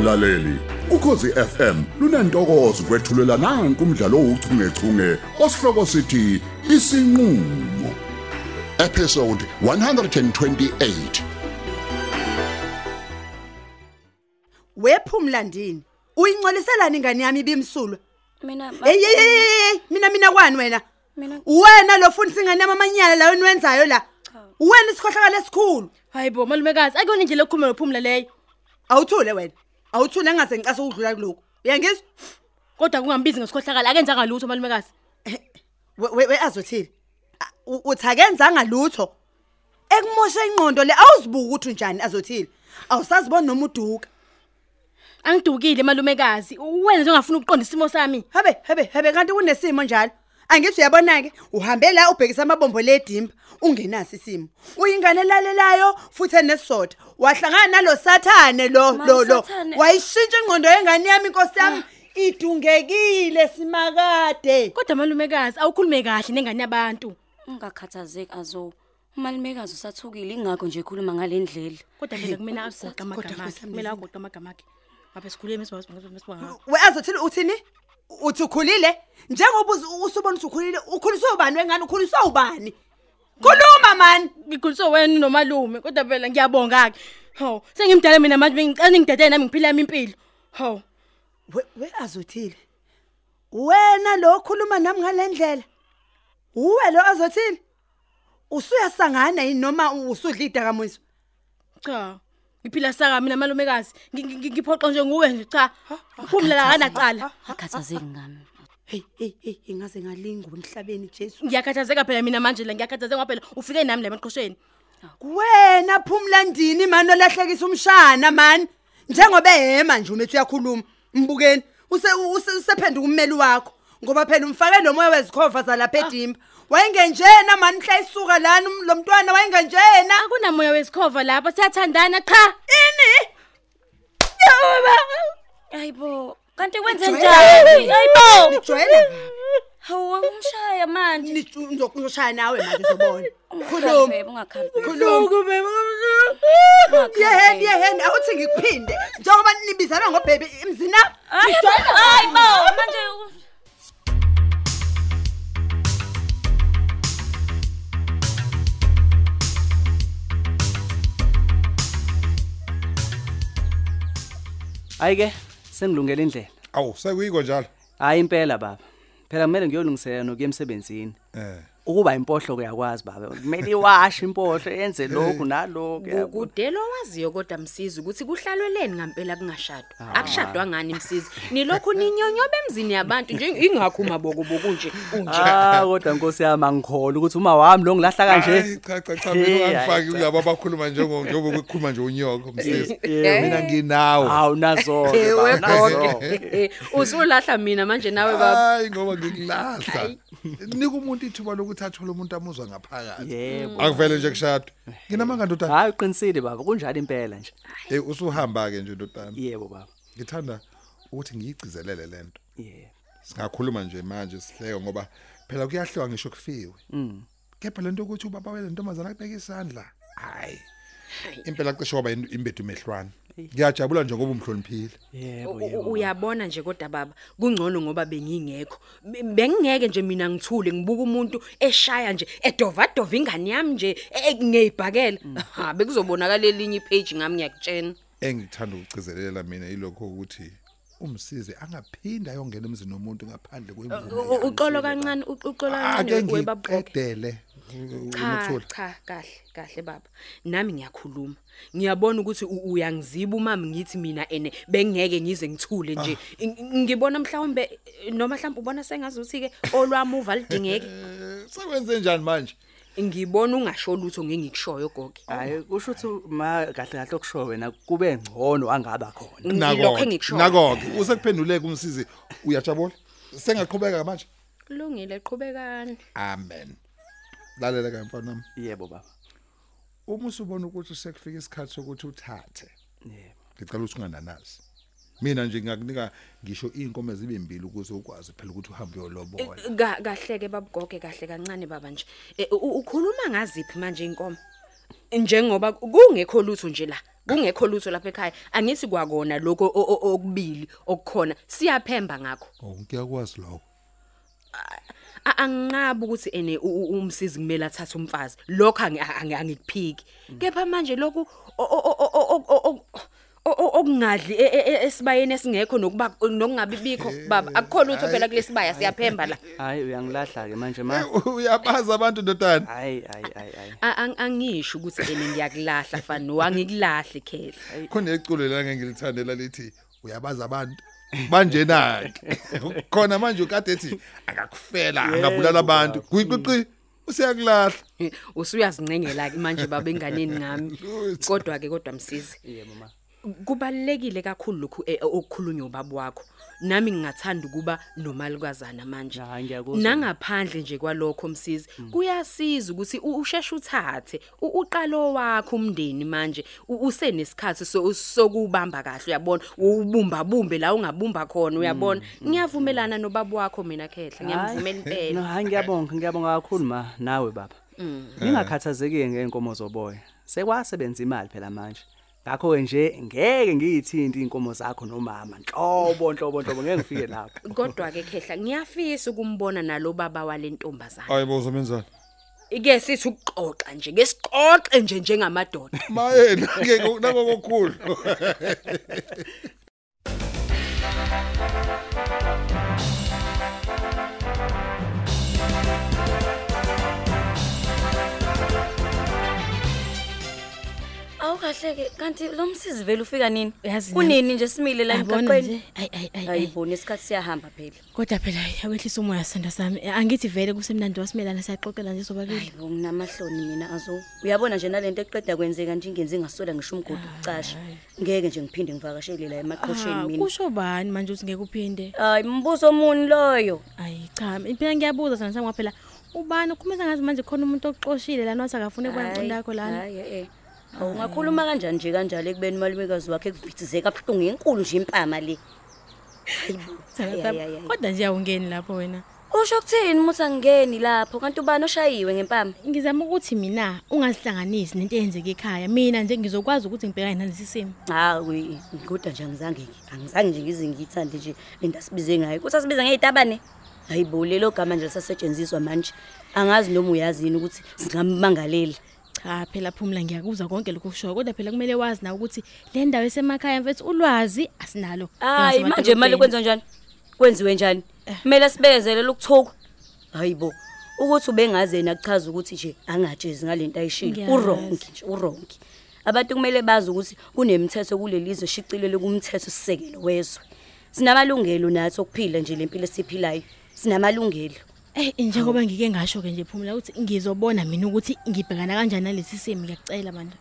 mlaleli. Ukhosi FM lunantokozo kwethulela nanku umdlalo ouchungechunge osihloko sithi isinqulo. Episode 128 wephumlandini uyincolisela ingane yami ibimsulwa mina hey hey hey, hey mina mina kwani wena? Mina- wena lo fundisa ingane yami amanyala la wenwenzayo la? Wena isikhohlakala esikhulu? Hayibo malumekazi akuyona indlela yokukhuluma nophumla leyo. Awuthule wena. Awuthule engaze ngicase ukudlula kuloko uyangizwa? Kodwa kungambizi ngesikhohlakala akenzanga lutho malumekazi. We- we azothile. Uthi akenzanga lutho ekumosha ingqondo le awuzibuka ukuthi njani azothile. Awusazibona noma uduka. Angidukile malumekazi wena nje ungafuna ukuqonda isimo sami. Habe habe habe kanti kunesimo njalo. Angithi uyabona ke uhambe la ubhekisa amabombo ledimba ungenaso isimo. Uyingane lalelayo futhi enesizotha wahlangana nalo sathane lo Ma, lo lo. uSathane- wayishintsha ingqondo yengane yami inkosi yami. Idungekile simakade. Kodwa malumekazi awukhulume kahle nengane yabantu. Ungakhathazeki azo. Umalumekazi usathukile ingakho nje ekhuluma ngalendlela kodwa phela kumele agoqa Kodwa amagama akhe Nkosi yami, kumele agoqa amagama akhe ngabe sikhuleme sibanga we azothile uthini? Uthi ukhulile? Njengoba usubona ukuthi ukhulile ukhuliswa ubani wengane? Ukhuliswa ubani? Khuluma mani ngikhuliswe wena nomalume kodwa phela ngiyabonga ke hawu sengimdala mina manje bengicane ngidedele nami ngiphila yami impilo. Hawu. We we azothile. Wena lo okhuluma nami ngalendlela uwe lo azothile? Usuyasangana yini noma usudla idakamuzo cha. Ngiphila saka mina malumekazi. Ngi- ngi- ngiphoqa nje nguwe nje cha. Phumla la kanaqala akhathazeki ngami hey hey hey ingaze ngalingwa emhlabeni Jesu. Ngiyakhathazeka phela mina manje la ngiyakhathazeka phela. Ufike nami la emaqhosheni. Wena phumlandini mani olahlekisa umshana mani? Njengoba ehema nje umethi uyakhuluma mbukeni use use- usephenduka ummeli wakho ngoba phela umfake lo moya wezikhova zalapha edimba. Wayengenjena mani mhla isuka lana um- lo mntwana wayengenjena akunamoya wesikhova lapha siyathandana cha ini hayibo kanti kwenze Nijwayele. njani hayibo nijwayela hawu umshaya manje nizoshaya nawe manje uzobona Ungakhali, khuluma babe, ungakhali, babe. khuluma Ungakhali, yeheni babe. yeheni awuthi ngikuphinde njengoba nibizana ngobhebi emzina Hayi, hayibo manje u- Ayike sengilungele indlela. Awu sekuyiko njalo. Hayi impela baba. Phela kumele ngiyolungisela nokuya emsebenzini. Eh. Ukuba impohlo kuyakwazi baba. Kumele iwashe impohlo yenze lokhu nalokhu. yabo. Kudelo waziyo kodwa msizi ukuthi kuhlalweleni ngempela kungashadwa. Akushadwa ngani msizi? Nilokhu ninyonyoba emzini yabantu nje ingakho umaboko bokunje unje. Ah kodwa Nkosi yami angikholwa ukuthi uma wami lo ngilahla Hayi kanje. cha cha cha Hey, mina hayi, ungangifaki cha. kulabo abakhuluma njengo njengoba kukhuluma nje unyoko msisi. Yebo. Mina nginawe. Hawu nazo. Ewe gogo. Usulahla mina manje nawe baba. Hayi ngoba ngikulahla. Nika umuntu ithuba lokuthi athole umuntu amuzwa ngaphakathi. Yebo. Akuvele nje kushado. Nginamanga ndodana. Hayi uqinisile baba kunjalo impela nje. Eh usuhamba ke nje ndodana. Yebo baba. Ngithanda ukuthi ngiyigcizelele lento. Yebo. Singakhuluma nje manje sihleke ngoba phela kuyahlewa ngisho kufiwe. Mm. Kepha lento ukuthi ubaba wele ntombazana akubeka isandla. Hayi. Impela cishe waba imbedu mehlwana. Ngiyajabula nje ngoba umhloniphile. Yebo U- yebo. u- Uyabona nje kodwa baba, kungcono ngoba bengingekho. Be- Bengingeke nje mina ngithule ngibuka umuntu eshaya nje edova dova ingane yami nje e- ngiyibhakela. Ha bekuzobonakala elinye ipage ngami ngiyakutshena. engithanda ukugcizelela mina yilokho ukuthi umsize angaphinda ayongena emzini womuntu ngaphandle kwemvume U- u- Uxolo yakhe. kancane, u- uxolo ake kancane webabhoke. ngiqedele Cha unothula cha kahle kahle baba. Nami ngiyakhuluma. Ngiyabona ukuthi u- uyangiziba umami ngithi mina ene bengeke ngize ngithule nje. Ng- ngibona mhlawumbe eh, noma mhlawumbe ubona sengazuthi ke olwami uva lidingeke Eh, sekwenze njani manje? Ngibona ungasho lutho ngengikushoyo gogo Hayi kusho ukuthi ma kahle kahle okusho wena kube ngcono angaba khona. Ngilokho nako engikusholo. nako usekuphenduleka umsizi uyajabula sengaqhubeka manje kulungile qhubekani amen lalela ke mfana wami Yebo baba. uma usubona ukuthi sekufika isikhathi sokuthi uthathe Yebo. ngicela ukuthi ungananazi mina nje ngingakunika ngisho inkomo zibe mbili ukuze ukwazi phela ukuthi uhambe uyolobola. Ka- kahle ke babugoge kahle kancane baba nje. Eh, u- ukhuluma ngaziphi manje inkomo njengoba kungekho lutho nje la kungekho lutho lapha ekhaya angithi kwakona lokho o- o- okubili okukhona siyaphemba ngakho. Oh ngiyakwazi lokho. A- anginqabi ukuthi ene u- u- umsizi kumele athathe umfazi lokho angi- angi- angikuphiki kepha manje lokhu okungadli e, e, e, esibayeni esingekho nokuba nokungabibikho eh, baba akukho lutho phela kulesibaya siyaphemba la. Hayi uyangilahla ke manje ma. Uyabaza abantu ndodana. Hayi hayi hayi angisho ukuthi ene ngiyakulahla fano angikulahli khehla kuneculo lange ngilithandela lithi uyabaza abantu manje na khona manje ukade ethi akakufela angabulala abantu. Kuyiqiqi usiyakulahla. Usuyazingcengela ke manje baba enganeni ngami. Kodwa ke kodwa msizi yebo mama kubalekile kakhulu lokhu eh, okukhulunywa ubaba wakho. Nami ngingathanda ukuba nomalukazana manje. Hayi ngiyakuzwa. Nangaphandle nje kwalokho msizi kuyasiza ukuthi u- usheshe uthathe u- uqalo wakho umndeni manje. U- usenesikhathi so- sokubamba kahle uyabona? Ubumba bumbe la ungabumba khona uyabona? Ngiyavumelana nobaba wakho mina khehla ngiyamvumela no impela. hayi ngiyabonga ngiyabonga kakhulu ma nawe baba. Ningakhathazeki ngeenkomo zoboya. Sekwasebenza imali phela manje. Ngakho nje ngeke ngiyithinte inkomo zakho nomama nhlobo nhlobo nhlobo ngeke ngifike lapho kodwa ke khehla ngiyafisa ukumbona nalo baba walentombazana Hayibo uzomenzani? ike sithi ukuxoxa nje ngesixoxe nje njengamadoda Mayena ke nako kokhulu. awukahle-ke kanti lo msizi vele ufika nini? Yazi kunini nje simile la Yabona emgaqweni? nje. Ayi ayi ayi ayi. ayiboni isikhathi siyahamba phela. Kodwa phela awehlisa umoya sithanda sami angithi vele kusemnandi wasimelana siyaxoxela nje sobabili. Hayibo nginamahloni mina azo uyabona nje nalento eqeda kwenzeka nje ingenzi ngasola ngisho umgodi ukucasha. ngeke nje ngiphinde ngivakashele la emaqhosheni Ah, mina. kusho bani manje ukuthi ngeke uphinde? Hayi mbuzo omuni loyo. Ayi cha phela ngiyabuza sana sami phela ubani ukhumisa ngazi manje? Khona umuntu oxoshile lana wathi akafune kuba Hhayi, inqondo yakho lana. hhayi, eh. Hawu, ungakhuluma kanjani nje kanjalo ekubeni umalumekazi wakhe kuvithizeka abuhlungu enkulu nje impama le. Hayibo, Sana hayi, sami. hayi, hayi. kodwa nje awungeni lapho wena? Usho kuthini uma uthi angingeni lapho? Kanti ubani oshayiwe ngempama? Ngizama ukuthi mina ungazihlanganisi nento eyenzeka ekhaya. Mina nje ngizokwazi ukuthi ngibhekane nalesi simo. Hayi kodwa nje angizange angizange nje ngize ngiyithande nje lento asibize ngayo. Kuthi asibize ngey'tabane? Hayi bo lelo gama nje lisasetshenziswa manje. Angazi noma uyazini ukuthi singammangalela. Cha phela phumla ngiyakuzwa konke lokho kushoyo kodwa phela kumele wazi na ukuthi le ndawo esemakhaya mfethu ulwazi asinalo. Hayi manje imali kwenziwa njani? Kwenziwe njani? Kumele sibekezelele ukuthuka hayi bo ukuthi ubengaze yena kuchaza ukuthi nje angatshezi ngalento ayishilo Ngiyazi. urongi nje urongi abantu kumele bazi ukuthi kunemithetho kulelizwe shicilele kumthetho sisekelo wezwe. Sinamalungelo nathi okuphila nje lempilo esiphilayo. Sinamalungelo. Eh njengoba ngike ngasho ke nje phumla ukuthi ngizobona mina ukuthi ngibhekana kanjani nalesi simo ngiyacela manje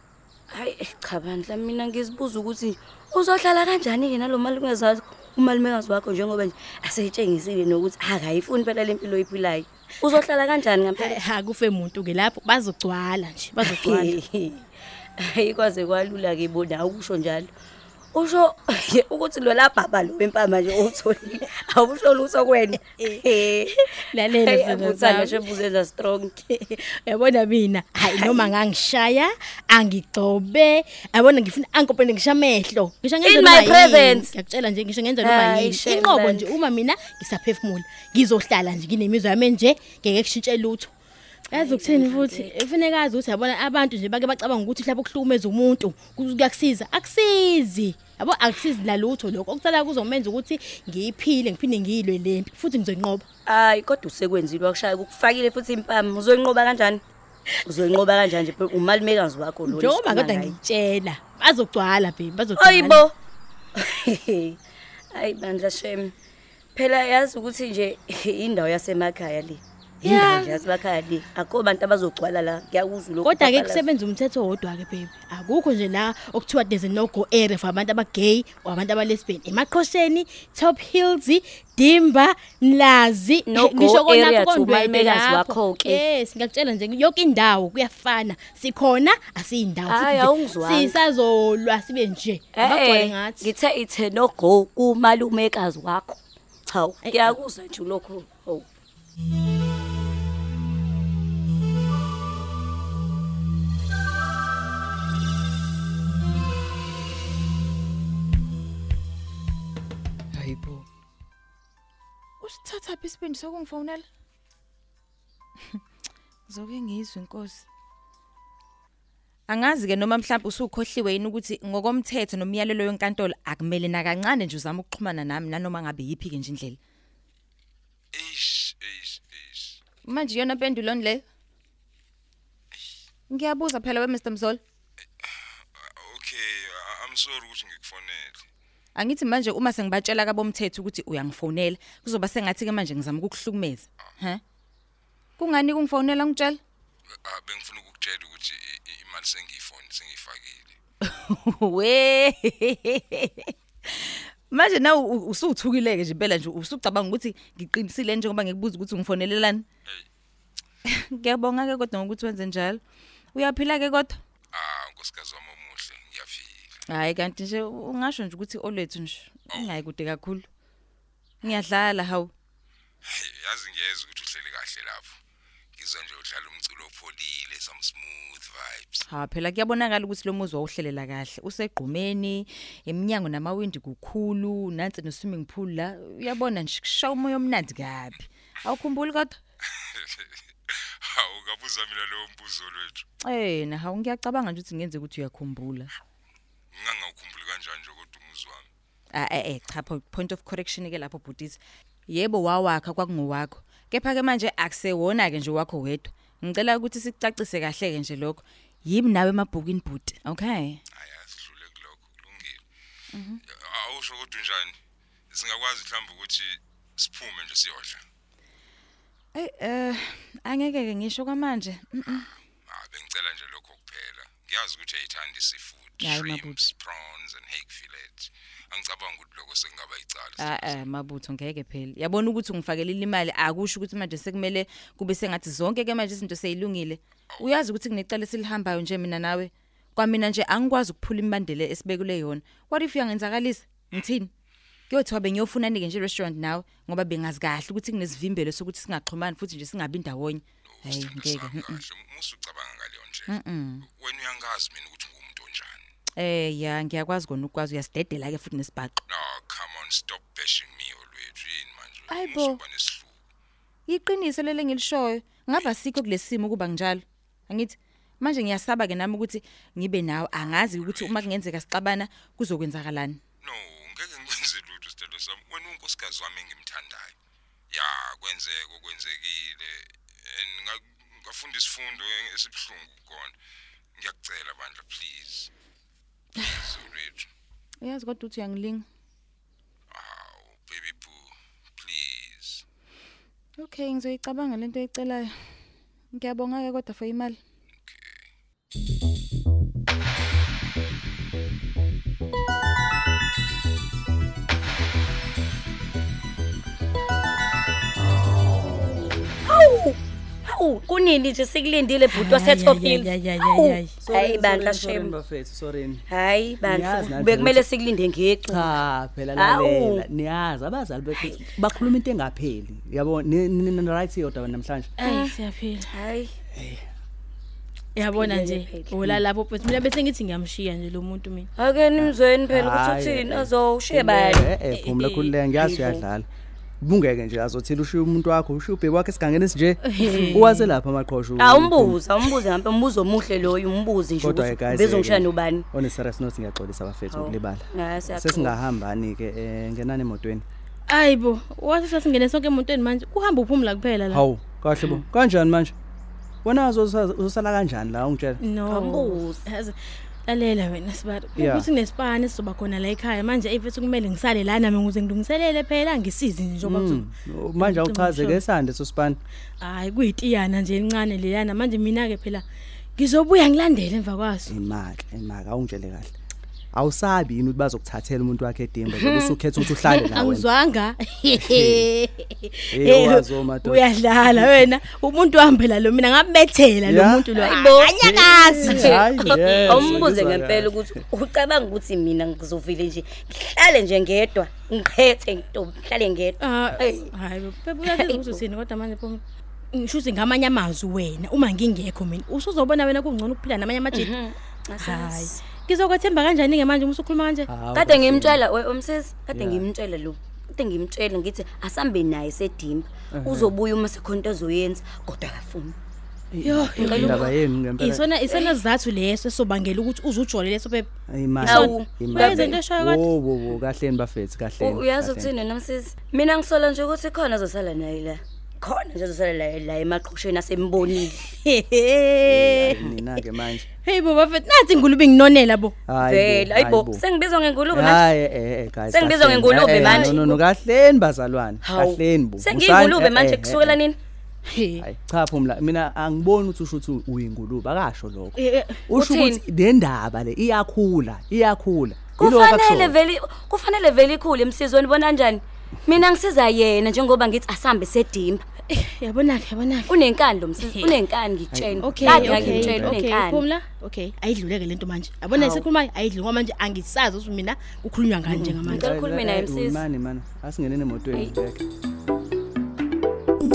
hayi eh, cha bandla mina ngizibuza ukuthi uzohlala kanjani ke nalomalumekazi wakho umalumekazi wakho njengoba nje aseyitshengisile nokuthi akayifuni phela lempilo oyiphilayo. Uzohlala kanjani ngempela ha kufe umuntu ke lapho bazogcwala nje bazogcwala. Hayi kwaze kwalula ke bona ukusho njalo. Usho ukuthi lo labhaba lo wempama nje otholile awusho lutho kwena Lalela Hey, sithando abuthanda sami. nje buzenza strong yabona mina hayi noma ngangishaya angigcobe yabona ngifuna ankopene ngisha amehlo ngisho ngenze In noma my yini. presence. ngiyakutshela nje ngisho ngenze noma Hayi, yini shame inqobo bandla. nje uma mina ngisaphefumula ngizohlala nje nginemizwa yami nje ngeke kushintshe lutho yazi ukuthini futhi? Kufuneka azi ukuthi yabona abantu nje bake bacabanga ukuthi mhlawumbe ukuhlukumeza umuntu kuyakusiza. Akusizi. Yabo akusizi lalutho lokho. Okucala kuzomenza ukuthi ngiyiphile ngiphinde ngiyilwe lempi futhi ngizoyinqoba. Hayi kodwa usekwenzile wakushaya kukufakile futhi impama uzoyinqoba kanjani? Uzoyinqoba kanjani nje? Phela umalumekazi wakho lo njengoba esikhuluma kodwa ngaye. ngitshela bazogcwala baby bazogcwala. Ayibo. Hayi bandla shem. Phela yazi ukuthi nje indawo yasemakhaya le. Indawo nje yasemakhaya le. Akho bantu abazogcwala la. Ngiyakuzwa lokho. kodwa ke Papa, kusebenza umthetho wodwa ke baby akukho nje la okuthiwa there's a no go area for abantu abagay or abantu abalesbian emaqhosheni top hills dimba mlazi No eh, ngisho go konapho area to kondwebe umalumekazi lapho. wakho-ke. yes ngiyakutshela nje yonke indawo kuyafana sikhona asiyindawo Hhayi, Futhi nje awungizwanga. sisazolwa sibe nje abagcwale Eh, ngathi ngithe ithe no go kumalumekazi wakho. Hawu, ngiyakuzwa nje lokho. Oh. Sithaphi isibindi sokungifonela? Ngizoke ngizwe inkosi. Angazi ke noma mhlawumbe usukhohliwe yini ukuthi ngokomthetho nomyalelo wenkantolo akumele nakancane nje uzama ukuxhumana nami nanoma ngabe yipi ke nje indlela. eish eish eish Manje yona impendulo le. Ngiyabuza phela we Mr Mzolo. okay I- i'm sorry ukuthi Angithi manje uma sengibatshela kabomthetho ukuthi uyangifonela kuzoba sengathi ke manje ngizama ukukuhlukumeza. Ha? Kungani kungifonela ngitshela? Ah, bengifuna ukukutshela ukuthi imali sengiyifoni sengiyifakile we manje na usuthukileke nje impela nje usucabanga ukuthi ngiqinisile njengoba ngikubuza ukuthi ungifonelelani ngiyabonga ke kodwa ngokuthi wenze njalo uyaphila ke kodwa ah nkosikazi wami hayi kanti nje ungasho nje ukuthi olethu nje ungayi kude kakhulu. Ngiyadlala hawu. Hey, yazi ngiyeza ukuthi uhleli kahle lapho. Ngizwa nje udlala umculo opholile some smooth vibes. Ha phela kuyabonakala ukuthi lo muzi wawuhlelela kahle. Usegqumeni eminyango namawindi kukhulu nansi no swimming pool la. Uyabona nje kushawa umoya omnandi kabi. Awukhumbuli kodwa? Hawu kabuza mina lowo mbuzo lwethu. Eh na hawu ngiyacabanga nje ukuthi ngenze ukuthi uyakhumbula. Ngingangawukhumbuli kanjani nje kodwa umuzi wami Ah eh eh cha po- point of correction ke lapho Bhutisi. Yebo wawakha kwakungowakho. Kepha ke manje akusewona ke nje wakho wedwa. Ngicela ukuthi sikucacise kahle ke nje lokho. Yimi nawe emabhukini bhuti. Okay. hayi asidlule kulokho kulungile awusho kodwa njani singakwazi mhlawumbe ukuthi siphume nje siyodla Eh eh angeke ke ngisho kwamanje. Mhm. ah bengicela nje lokho kuphela ngiyazi ukuthi ayithandi seafood Hayi, shrimps mabutho. prawns and hake fillet angicabanga ukuthi lokho sekungaba icala Ah eh mabutho ngeke phela. Yabona ukuthi ungifakela imali akusho ukuthi manje sekumele kube sengathi zonke ke manje izinto seyilungile. Uyazi ukuthi kunecala silihambayo nje mina nawe. Kwamina nje angikwazi ukuphula imbandele esibekule yona. What if uyangenzakalisa? Ngithini? Kuyothiwa bengiyofuna nike nje restaurant nawe ngoba bengazi kahle ukuthi kunesivimbelo sokuthi singaxhumani futhi nje singabi ndawonye. Hayi ngeke. mm, mm. kahle musu ucabanga ngaleyo nje wena uyangazi mina ukuthi ngumuntu onjani Eh ya ngiyakwazi kona ukwazi uyasidedela ke futhi nesibhaqo. no come on stop bashing me olwethu yini manje Ayi bo. Musuba nesihluku Iqiniso lele ngilishoyo. Ngaba sikho kulesimo kuba njalo. Angithi manje ngiyasaba ke nami ukuthi ngibe nawe angazi ukuthi uma kungenzeka sixabana kuzokwenzakalani. no ngeke ngikwenze lutho sitelo sami wena unkosikazi wami engimthandayo ya kwenzeka okwenzekile and nga- ngafunda isifundo esibhlungu kona ngiyakucela bandla please please olwethu Uyazi kodwa uthi uyangilinga. aw baby boo please Okay ngizoyicabanga lento oyicelayo. Ngiyabonga ke kodwa for imali. Hawu kunini nje sikulindile bhuti wasethopile. Hayi bandla sorry shem. bafethu sorry Hayi bandla Niyazi nathi bekumele ukuthi- sikulinde ngeqi. cha phela Hawu. lalela niyazi abazali bethu bakhuluma into engapheli yabo nina right yodwa namhlanje Ayi siyaphila. Hayi. Yabona nje Siphilele phela. ola lapho mfethu mina bese ngithi ngiyamshiya nje lo muntu mina. Ake nimzweni phela ukuthi Hhayi, uthini eh, azowushiye eh, bani. eh phumla khulileka ngiyazi uyadlala bungeke nje azothila ushiya umuntu wakho ushiya ubheki wakhe esigangeni esinje uwaze lapha amaqhosho Ah umbuza umbuze ngampe umbuzo omuhle loyo umbuzi nje Kodwa-ke ukuthi guys, bezongishaya eh, nobani. on a serious note ngiyaxolisa bafethu Hawu. ukulibala Hayi siyaxolisa. sesingahambani ke eh, ngenani emotweni Ayibo, wathi sasingene sonke emotweni manje kuhamba uphumula kuphela la. hawu kahle bo kanjani manje wena uzosa- uzosala kanjani la ungitshela No. Awumbuzi. Yazi, Lalela wena sibari. Yeah. Ukuthi nesipane sizoba khona la ekhaya manje efethu kumele ngisale la nami nguze ngilungiselele phela ngisize nje njengoba kuzo. Mm, manje awuchaze ke sande sosipani Hayi kuyitiyana nje encane leyana manje mina ke phela ngizobuya ngilandele emva kwaso. imaka imaka awungitshele kahle awusabi yini ukuthi bazokuthathela umuntu wakhe edimba njengoba usukhetha ukuthi uhlale la wena Angizwanga. Eh, wazi omadoda. Uyadlala wena. Umuntu wahambela lo mina ngabethela lo Ya. muntu lo. Hayibo. Anyakazi nje. Hayi, yes, Awumbuze ngizwa ngempela kahle. ukuthi ucabanga ukuthi mina ngizovile nje ngihlale nje ngedwa ngiphethe ngintombi ngihlale ngedwa. Ah, Hey. hayi phela uyazi ukuthi uthini kodwa manje pho ngisho ukuthi ngamanye amazwi wena uma ngingekho mina usuzobona wena kungcono ukuphila namanye amajidi hayi Asazi. Ngizokwethemba kanjani ke manje uma usukhuluma kanje Hawu, Kade kahle. ngimtshela we- umsisi kade Yeah. ngimtshela lo. ngifite ngimtshele ngithi asambe naye sedimba uzobuya uma sekhona into azoyenza kodwa akafuni yo Ngicela indaba yenu ngempela isona isona sizathu leso esobangela ukuthi uzujole leso phepha Ayi, manje, Awu, imali. Wenze into eshoyo kodwa? wo wo wo kahleni bafethu kahleni U- uyazi kahleni. ukuthini namsisi mina ngisola nje ukuthi khona azosala naye la khona nje azosala la la emaqhusheni asembonile Hayi, nina ke manje hey bo bafethu nathi ingulube nginonela bo hayi vele ayibo sengibizwa ngengulube manje hayi eh eh guys Sengibizwa kahleni. ngengulube Eh, eh, manje. no no no kahleni bazalwane Hawu, kahleni bo sengiyingulube Busani- manje eh, eh, kusukela eh, nini He. hayi cha phumla mina angiboni ukuthi usho ukuthi uyingulube akasho lokho Eh, eh, usho Uthini? ukuthi le ndaba le iyakhula iyakhula Yilokho kufanele akushoyo. vele kufanele vele ikhule emsizweni bona kanjani mina ngisiza yena njengoba ngithi asambe sedimba Eh, yabona ke yabona ke unenkani lo msisi unenkani ngitshela Okay, Kade okay, ngakutshela okay, unenkani Phumla. Okay, ayidluleke lento manje. Yabona Hawu. isikhuluma ayidluli ngoba manje angisazi ukuthi mina kukhulunywa ngani njengamanje. Ngicela ukhulume naye, Eh, eh, msisi. mani mana asingenene emotweni ngeke